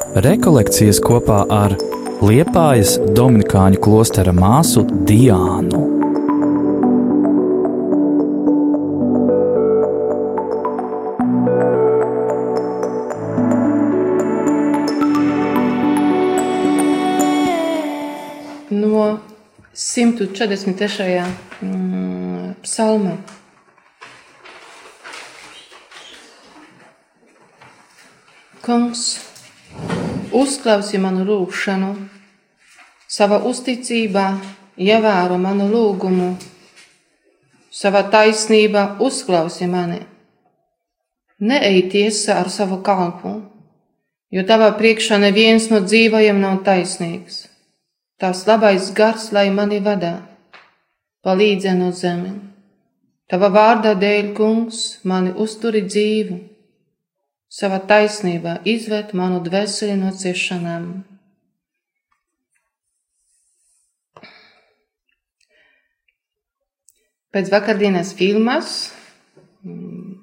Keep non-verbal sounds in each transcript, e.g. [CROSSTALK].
Rekolekcijas kopā ar Liepājas Dominikāņu klostera māsu Diānu. No 143. Mm, psalma. Kungs, uzklausi manu lūgšanu, savā uzticībā ievēro manu lūgumu, savā taisnībā uzklausi mani. Neej tiesā ar savu kalpu, jo tavā priekšā neviens no dzīvajiem nav taisnīgs. Tās labais gars, lai mani vadā, palīdzē no zemes. Tava vārdā dēļ, kungs, mani uzturi dzīvu savā taisnībā izvērt manu dvēseli no ciešanām. Pēc vakardienas filmas mm,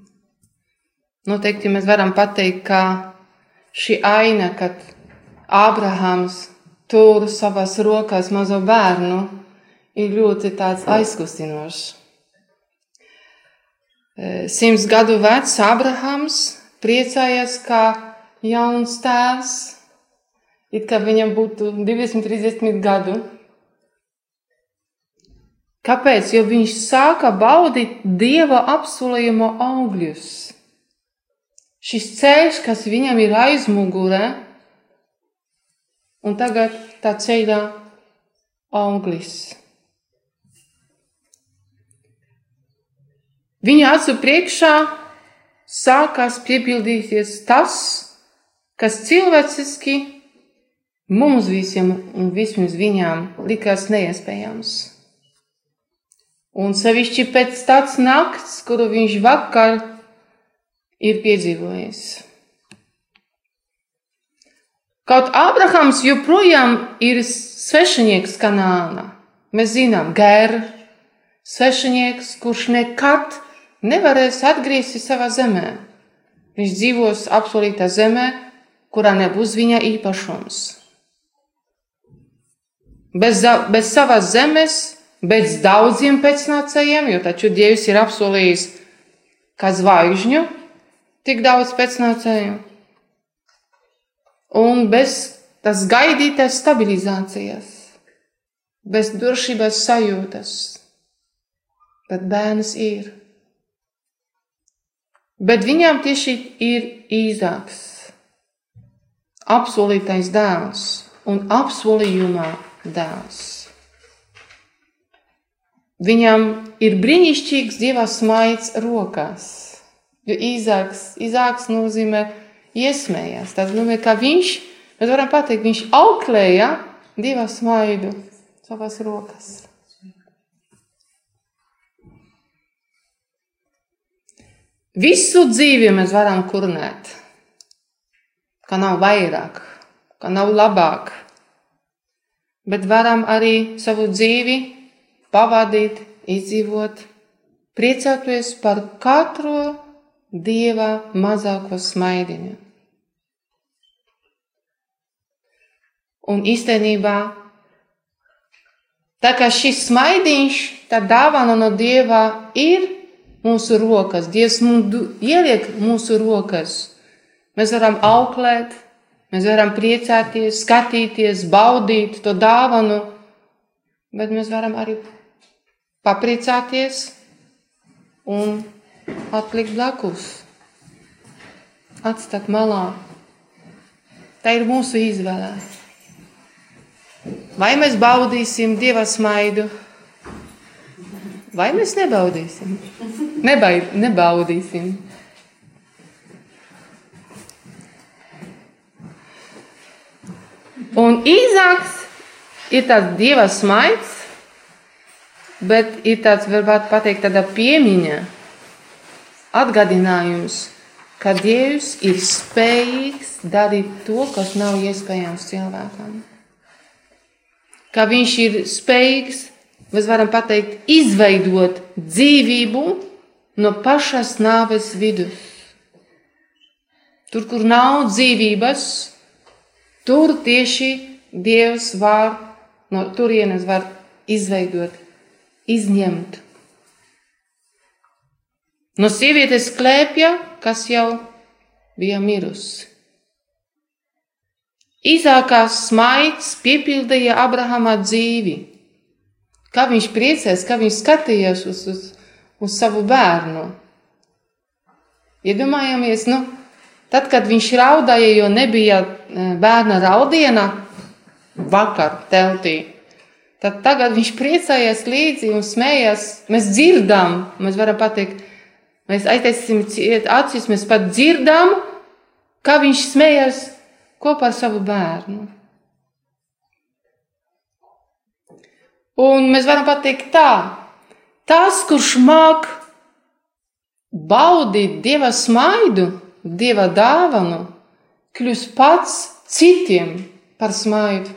noteikti mēs varam pateikt, ka šī aina, kad Ābrahams tur savās rokās mazo bērnu, ir ļoti tāds aizkustinošs. Simts gadu vecs Ābrahams priecājies, kā jauns tēvs, it kā viņam būtu 20, 30 gadu. Kāpēc? Jo viņš sāka baudīt dieva apsolījuma augļus. Šis ceļš, kas viņam ir aizmugurē, un tagad tā ceļā auglis. Viņa acu priekšā sākās piepildīties tas, kas cilvēciski mums visiem un vismaz viņām likās neiespējams. Un sevišķi pēc tāds nakts, kuru viņš vakar ir piedzīvojis. Kaut Ābrahams joprojām ir svešinieks Kanāna. Mēs zinām, gēr, svešinieks, kurš nekad nevarēs atgriezties savā zemē. Viņš dzīvos apsolītā zemē, kurā nebūs viņa īpašums. Bez, bez savas zemes, bez daudziem pēcnācējiem, jo taču Dievs ir apsolījis, kā zvaigžņu, tik daudz pēcnācēju, un bez tas gaidītās stabilizācijas, bez drošības sajūtas, bet bērns ir. Bet viņām tieši ir īzāks, apsolītais dēls un apsolījumā dēls. Viņam ir brīnišķīgs dieva smaids rokās, jo īzāks, īzāks nozīmē iesmējās. Tas nozīmē, ka viņš, mēs varam pateikt, viņš auklēja dieva smaidu savās rokās. Visu dzīvi mēs varam kurnēt, ka nav vairāk, ka nav labāk, bet varam arī savu dzīvi pavadīt, izdzīvot, priecāties par katru dieva mazāko smaidiņu. Un īstenībā, tā kā šis smaidiņš, tā dāvana no dieva ir mūsu rokas. Dievs mums ieliek mūsu rokas. Mēs varam auklēt, mēs varam priecāties, skatīties, baudīt to dāvanu, bet mēs varam arī papriecāties un atlikt blakus, atstāt malā. Tā ir mūsu izvēle. Vai mēs baudīsim dieva smaidu, vai mēs nebaudīsim? Nebaid, nebaudīsim. Un īzāks ir tāds dieva smaids, bet ir tāds, varētu pateikt, tāda piemiņa, atgādinājums, ka Dievs ir spējīgs darīt to, kas nav iespējams cilvēkam. Ka viņš ir spējīgs, mēs varam pateikt, izveidot dzīvību no pašas nāves vidus. Tur, kur nav dzīvības, tur tieši Dievs var no turienes var izveidot, izņemt. No sievietes klēpja, kas jau bija mirusi. Īsākās smaids piepildīja Abrahama dzīvi. Kā viņš priecēs, kā viņš skatījās uz, uz, uz savu bērnu. Iedomājamies, nu, tad, kad viņš raudāja, jo nebija e, bērna raudiena vakar teltī, tad tagad viņš priecājās līdzi un smējās. Mēs dzirdam, mēs varam pateikt, mēs aiztaisīsim acis, mēs pat dzirdam, kā viņš smējās kopā ar savu bērnu. Un mēs varam pateikt tā, tas, kurš māk baudīt Dieva smaidu, Dieva dāvanu, kļūst pats citiem par smaidu.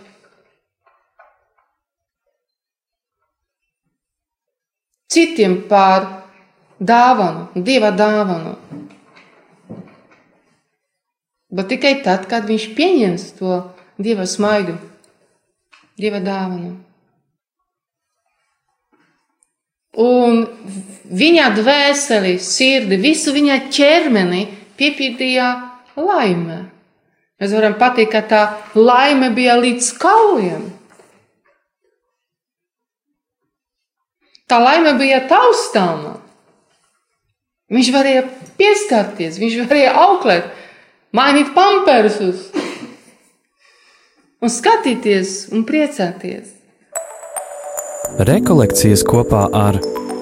Citiem par dāvanu, Dieva dāvanu. Bet tikai tad, kad viņš pieņems to Dieva smaidu, Dieva dāvanu. Un viņa dvēseli, sirdi, visu viņa ķermeni piepildīja laime. Mēs varam pateikt, ka tā laime bija līdz kauliem. Tā laime bija taustāma. Viņš varēja pieskarties, viņš varēja auklēt, mainīt pampersus un skatīties un priecāties. Rekolekcijas kopā ar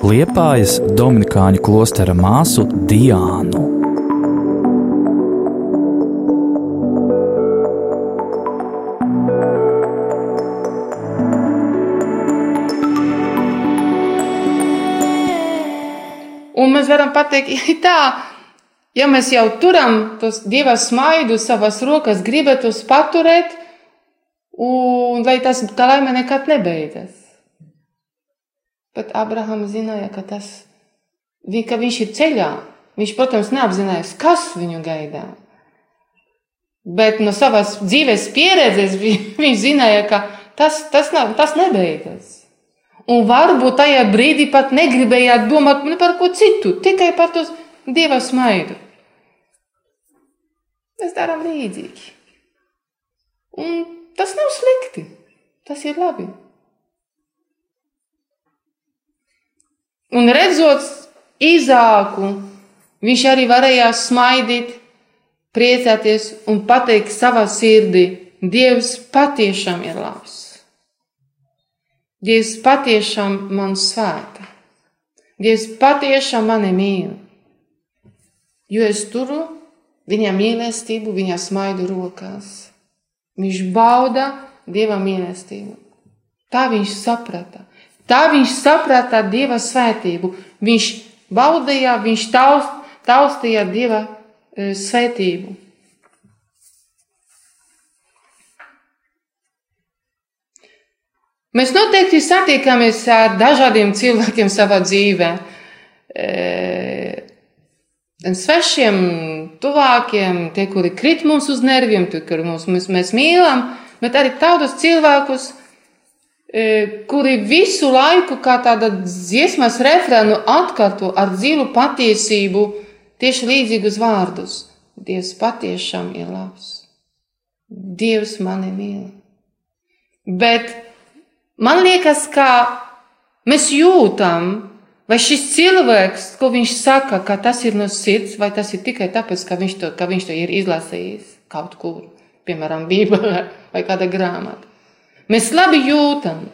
Liepājas Dominikāņu klostera māsu Diānu. Un mēs varam pateikt, [LAUGHS] tā, ja mēs jau turam tos dieva smaidu savas rokas, gribētu paturēt, un lai tas tā laime nekad nebeidzas. Bet Abrahams zināja, ka, tas, ka viņš ir ceļā. Viņš, protams, neapzinājās, kas viņu gaidā. Bet no savas dzīves pieredzes [LAUGHS] viņš zināja, ka tas, tas, nav, tas nebeidzas. Un varbūt tajā brīdī pat negribējāt domāt par ko citu, tikai par to dieva smaidu. Mēs darām līdzīgi. Un tas nav slikti. Tas ir labi. Un redzot īzāku, viņš arī varēja smaidīt, priecāties un pateikt savā sirdī, Dievs patiešām ir labs. Dievs patiešām man svēta. Dievs patiešām mani mīl. Jo es turu viņa mīlestību, viņa smaidu rokās. Viņš bauda Dieva mīlestību. Tā viņš saprata. Tā viņš saprata Dieva svētību. Viņš baudīja, viņš taust, taustīja Dieva e, svētību. Mēs noteikti satiekamies ar dažādiem cilvēkiem savā dzīvē. E, svešiem, tuvākiem, tie, kuri krīt mums uz nerviem, tie, kuri mums, mēs, mēs mīlam, bet arī tādus cilvēkus, kuri visu laiku kā tāda dziesmas refrēnu atkārto ar dziļu patiesību tieši līdzīgus vārdus. Dievs patiešām ir labs. Dievs mani mīl. Bet man liekas, ka mēs jūtam, vai šis cilvēks, ko viņš saka, ka tas ir no sirds, vai tas ir tikai tāpēc, ka viņš to, ka viņš to ir izlasījis kaut kur, piemēram, Bībelē vai kāda grāmata. Mēs labi jūtam,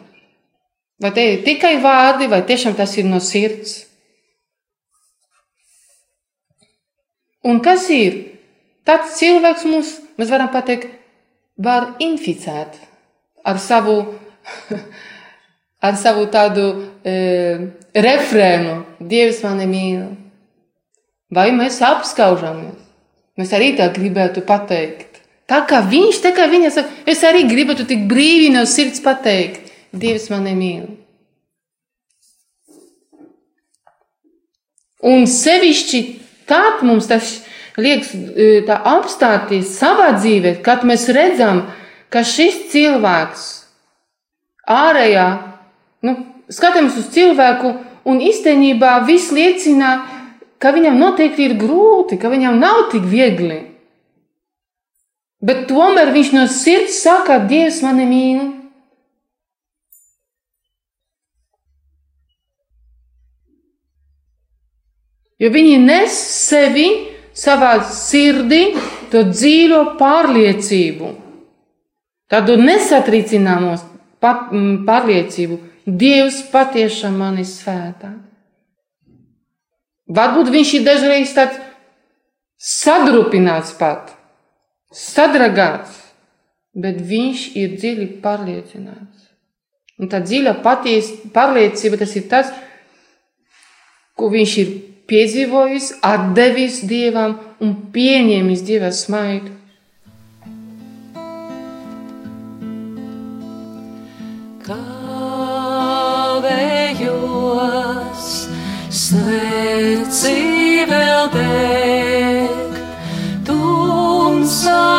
vai te ir tikai vārdi, vai tiešām tas ir no sirds. Un kas ir? Tāds cilvēks mums, mēs varam pateikt, var inficēt ar savu, [LAUGHS] ar savu tādu e, refrēnu. Dievs mani mīl. Vai mēs apskaužamies? Mēs arī tā gribētu pateikt. Tā kā viņš, tā kā viņa saka, es arī gribētu tik brīvi no sirds pateikt, Dievs mani mīl. Un sevišķi tad mums tas liekas tā apstāties savā dzīvē, kad mēs redzam, ka šis cilvēks ārējā, nu, skatāmies uz cilvēku, un īstenībā viss liecina, ka viņam noteikti ir grūti, ka viņam nav tik viegli. Bet tomēr viņš no sirds saka, Dievs mani mīl. Jo viņi nes sevi savā sirdī to dziļo pārliecību, tādu nesatricināmo pārliecību. Dievs patiešām mani svētā. Varbūt viņš ir dažreiz tāds sadrupināts pat, sadragāts, bet viņš ir dziļi pārliecināts. Un tā dziļa paties, pārliecība tas ir tas, ko viņš ir piedzīvojis, atdevis Dievam un pieņēmis Dieva smaidu. Sveci vēl deg, So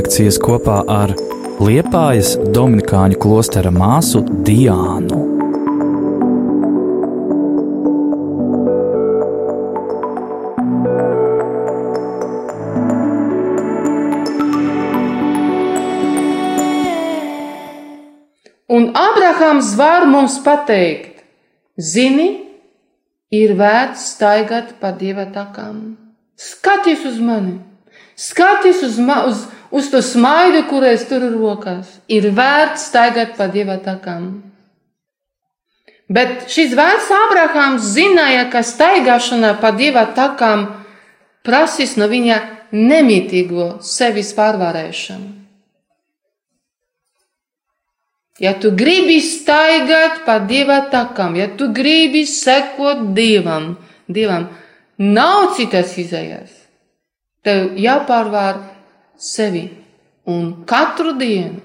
Rekolekcijas kopā ar Liepājas Dominikāņu klostera māsu Diānu. Un Abrahams var mums pateikt, zini, ir vērts staigāt pa dieva takām. Skaties uz mani, skaties uz, ma uz, to smaidu, kur es turu rokās. Ir vērts staigāt pa dieva takām. Bet šis vērts Abrahams zināja, ka staigāšana pa dieva takām prasīs no viņa nemitīgo sevis pārvarēšanu. Ja tu gribi staigāt pa dieva takām, ja tu gribi sekot dievam, dievam nav citas izējas. Tev jāpārvar sevi un katru dienu.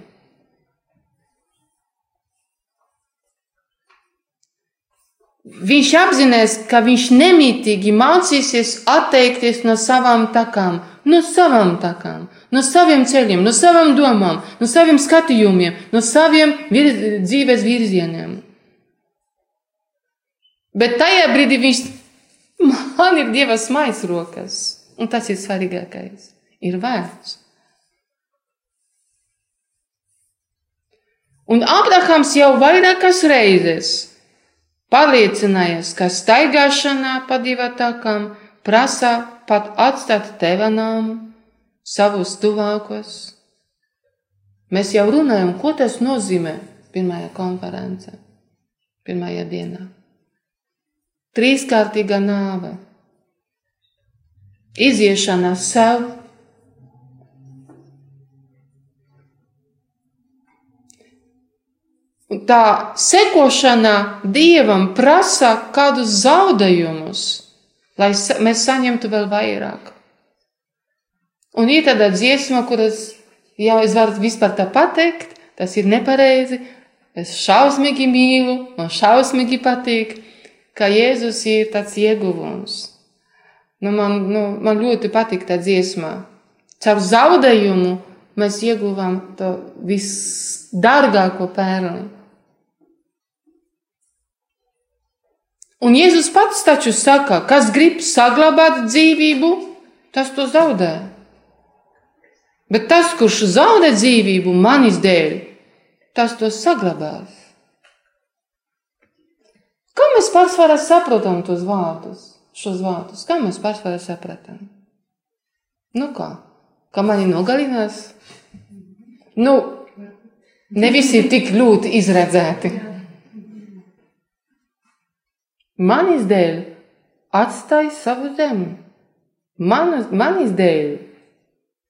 Viņš apzinās, ka viņš nemitīgi mācīsies atteikties no savām takām, no savām takām, no saviem ceļiem, no savām domām, no saviem skatījumiem, no saviem vir dzīves virzieniem. Bet tajā brīdī viņš Man ir Dieva smaids rokas, un tas ir svarīgākais. Ir vērts. Un Abrahams jau vairākas reizes pārliecinājies, ka staigāšanā pa divatākām prasa pat atstāt teva nāmu, savus tuvākos. Mēs jau runājam, ko tas nozīmē pirmajā konferencē, pirmajā dienā. Trīskārtīga nāve, iziešana sev tā sekošana dievam prasa kādus zaudējumus, lai mēs saņemtu vēl vairāk. Un ir tāda dziesma, kuras jau es varu vispār tā pateikt, tas ir nepareizi. Es šausmīgi mīlu, man šausmīgi patīk, ka Jēzus ir tāds ieguvums. Nu, man, nu, man ļoti patīk tā dziesma. Caur zaudējumu mēs ieguvām to visdārgāko pērli. Un Jēzus pats taču saka, kas grib saglabāt dzīvību, tas to zaudē. Bet tas, kurš zaudē dzīvību manis dēļ, tas to saglabās. Kā mēs pārsvarā saprotam tos vārdus, šos vārdus? Kā mēs pārsvarā sapratam? Nu kā? Kā mani nogalinās? Nu, ne visi ir tik ļoti izredzēti. Manis dēļ atstāj savu zemi. Manas, manis dēļ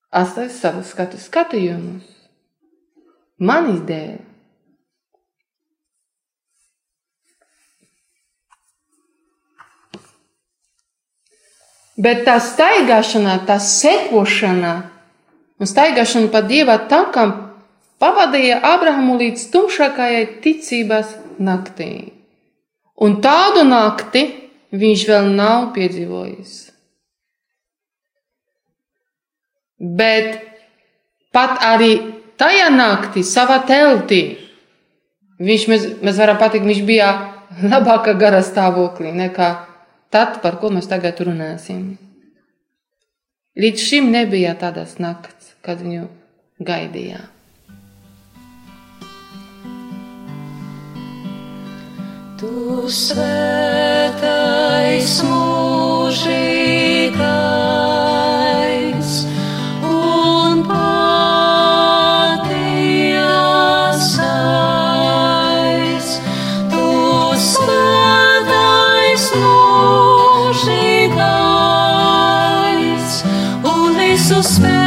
atstāj savu skatu skatījumus. Manis dēļ. Bet tā staigāšana, tā sekošana un staigāšana pa dieva takam pavadīja Abrahamu līdz tumšākajai ticības naktī. Un tādu nakti viņš vēl nav piedzīvojis. Bet pat arī tajā naktī, savā teltī, viņš, mēs, mēs varam pateikt, viņš bija labākā gara stāvoklī nekā tad, par ko mēs tagad runāsim. Līdz šim nebija tādas nakts, kad viņu gaidījām. Tu svētais mūžīgais un patiesais. Tu svētais mūžīgais un visu spēcīgais.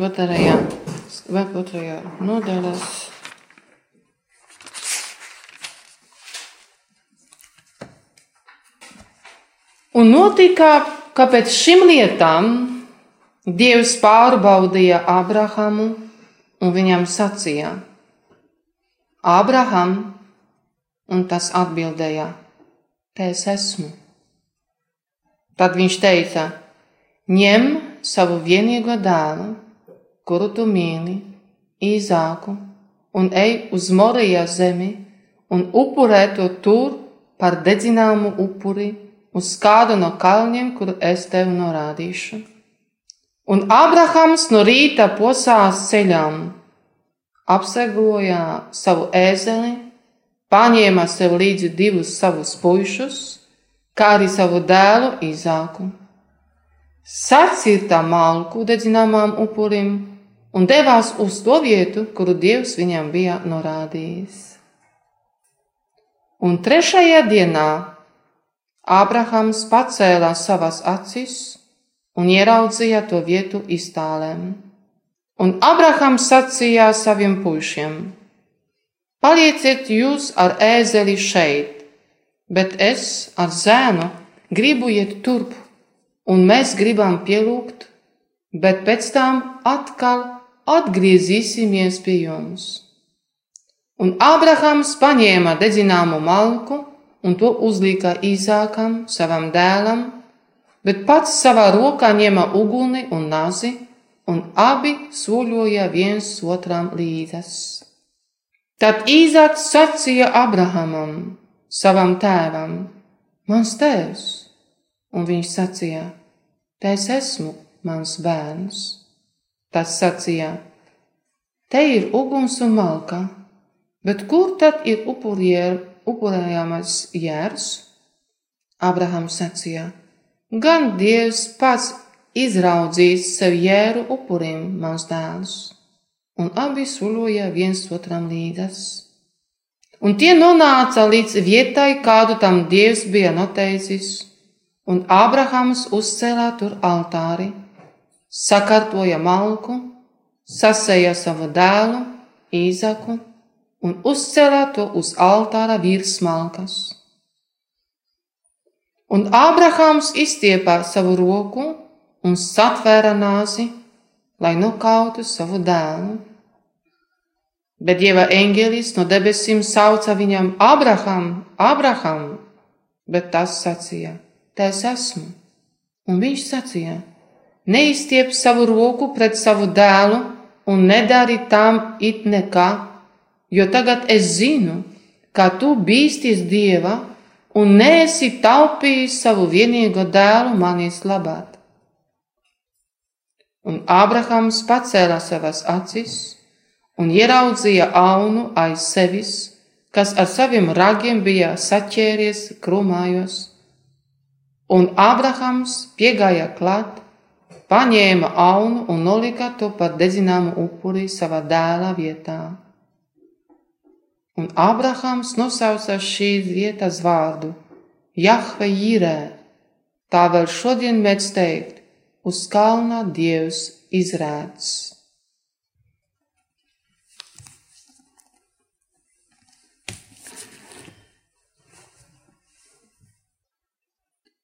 22. vai 2. nodaļas. Un notika, ka pēc šīm lietām Dievs pārbaudīja Abrahamu un viņam sacīja: Abraham, un tas atbildēja: Te es esmu. Tad viņš teica: Ņem savu vienīgo dēlu, kuru tu mīli, īzāku, un ej uz Morijas zemi un upurē to tur par dedzināmu upuri uz kādu no kalniem, kuru es tev norādīšu. Un Abrahams no rīta posās ceļām, apsegloja savu ēzeli, paņēma sev līdzi divus savus puišus kā arī savu dēlu Izāku. Sacirta malku dedzināmām upurim un devās uz to vietu, kuru Dievs viņam bija norādījis. Un trešajā dienā Ābrahams pacēlā savas acis un ieraudzīja to vietu iztālēm. Un Abrahams sacīja saviem puišiem: Palieciet jūs ar ēzeli šeit, bet es ar zēnu gribu iet turp, un mēs gribam pielūgt, bet pēc tam atkal atgriezīsimies pie jums. Un Ābrahams paņēma dedzināmu malku un to uzlika īsākam savam dēlam, bet pats savā rokā ņēma uguni un nazi, un abi soļoja viens otram līdzas. Tad Īzāks sacīja Abrahamam: savam tēvam: Mans tēvs! Un viņš sacīja: Te es esmu, mans bērns. Tas sacīja: Te ir uguns un malka, bet kur tad ir upurējamais jērs? Abrahams sacīja: Gan Dievs pats izraudzīs sev jēru upurim, mans dēls, un abi suloja viens otram līdzas. Un tie nonāca līdz vietai, kādu tam Dievs bija noteicis, un Ābrahams uzcēlā tur altāri, sakārtoja malku, sasēja savu dēlu, īzaku, un uzcēlā to uz altāra virs malkas. Un Ābrahams izstiepā savu roku un satvēra nāzi, lai nokautu savu dēlu Bet Dieva eņģelis no debesīm sauca viņam Abraham, Abraham, bet tas sacīja, te es esmu. Un viņš sacīja, neizstiep savu roku pret savu dēlu un nedari tam it nekā, jo tagad es zinu, ka tu bīsties Dieva un neesi taupījis savu vienīgo dēlu manis labāt. Un Ābrahams pacēla savas acis un ieraudzīja aunu aiz sevis, kas ar saviem ragiem bija saķēries krūmājos. Un Ābrahams piegāja klāt, paņēma aunu un nolika to par dedzināmu upuri savā dēla vietā. Un Ābrahams nosauca šīs vietas vārdu Jahve Jirē. Tā vēl šodien mēdz teikt, uz kalna Dievs izrādz.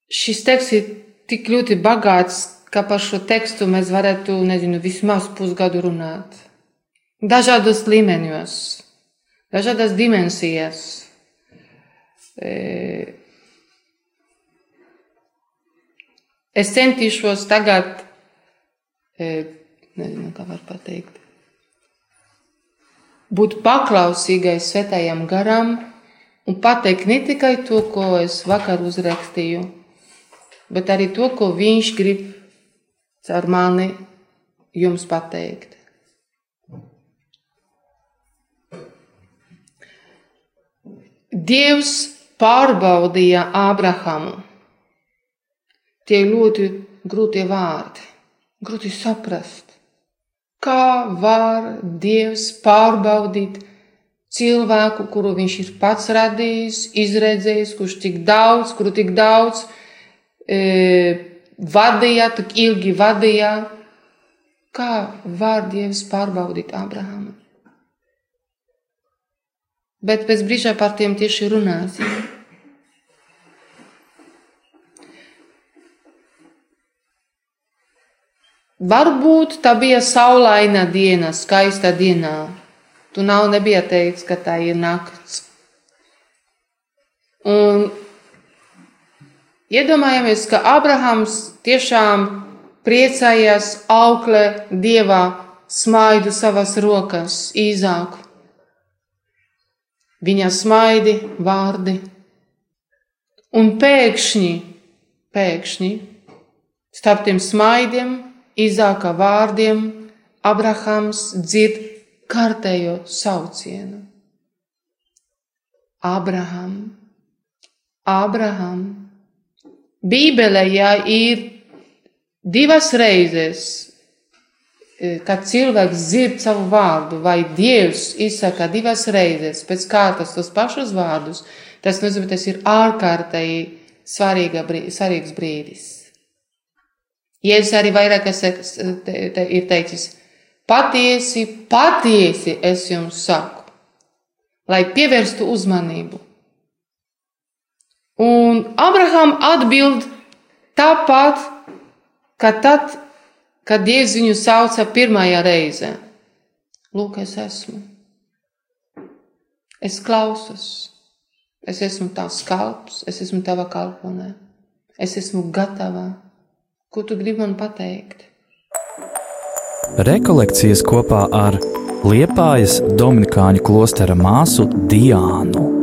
Šis teksts ir tik ļoti bagāts, ka par šo tekstu mēs varētu, nezinu, vismaz pusgadu runāt. Dažādos līmeņos, dažādas dimensijas. Es centīšos tagad, e, nezinu, kā var pateikt, būt paklausīgai svētajam garam un pateikt ne tikai to, ko es vakar uzrakstīju, bet arī to, ko viņš grib caur mani jums pateikt. Dievs pārbaudīja Ābrahamu. Tie ļoti grūti vārdi, grūti saprast. Kā var Dievs pārbaudīt cilvēku, kuru viņš ir pats radījis, izredzējis, kurš tik daudz, kuru tik daudz e, vadīja, tik ilgi vadīja, kā var Dievs pārbaudīt Abrahamu. Bet pēc brīža par tiem tieši runāsim. Varbūt tā bija saulaina diena, skaista dienā. Tu nav nebija teikts, ka tā ir nakts. Un iedomājamies, ka Abrahams tiešām priecājās aukle dievā smaidu savas rokas, īzāku. Viņa smaidi vārdi. Un pēkšņi, pēkšņi, starp tiem smaidiem Izāka vārdiem Abrahams dzird kārtējo saucienu. Abraham, Abraham. Bībelē jā, ir divas reizes, e, kad cilvēks dzird savu vārdu, vai Dievs izsaka divas reizes pēc kārtas tos pašus vārdus, tas nozīmē, tas ir ārkārtēji svarīga, svarīgs brīdis. Jēzus arī vairākas ir teicis, patiesi, patiesi es jums saku, lai pievērstu uzmanību. Un Abraham atbild tāpat, kā tad, kad Dievs viņu sauca pirmajā reizē. Lūk, es esmu. Es klausos. Es esmu tavs kalps, es esmu tava kalponē. Es esmu gatava Ko tu gribi man pateikt? Rekolekcijas kopā ar Liepājas Dominikāņu klostera māsu Diānu.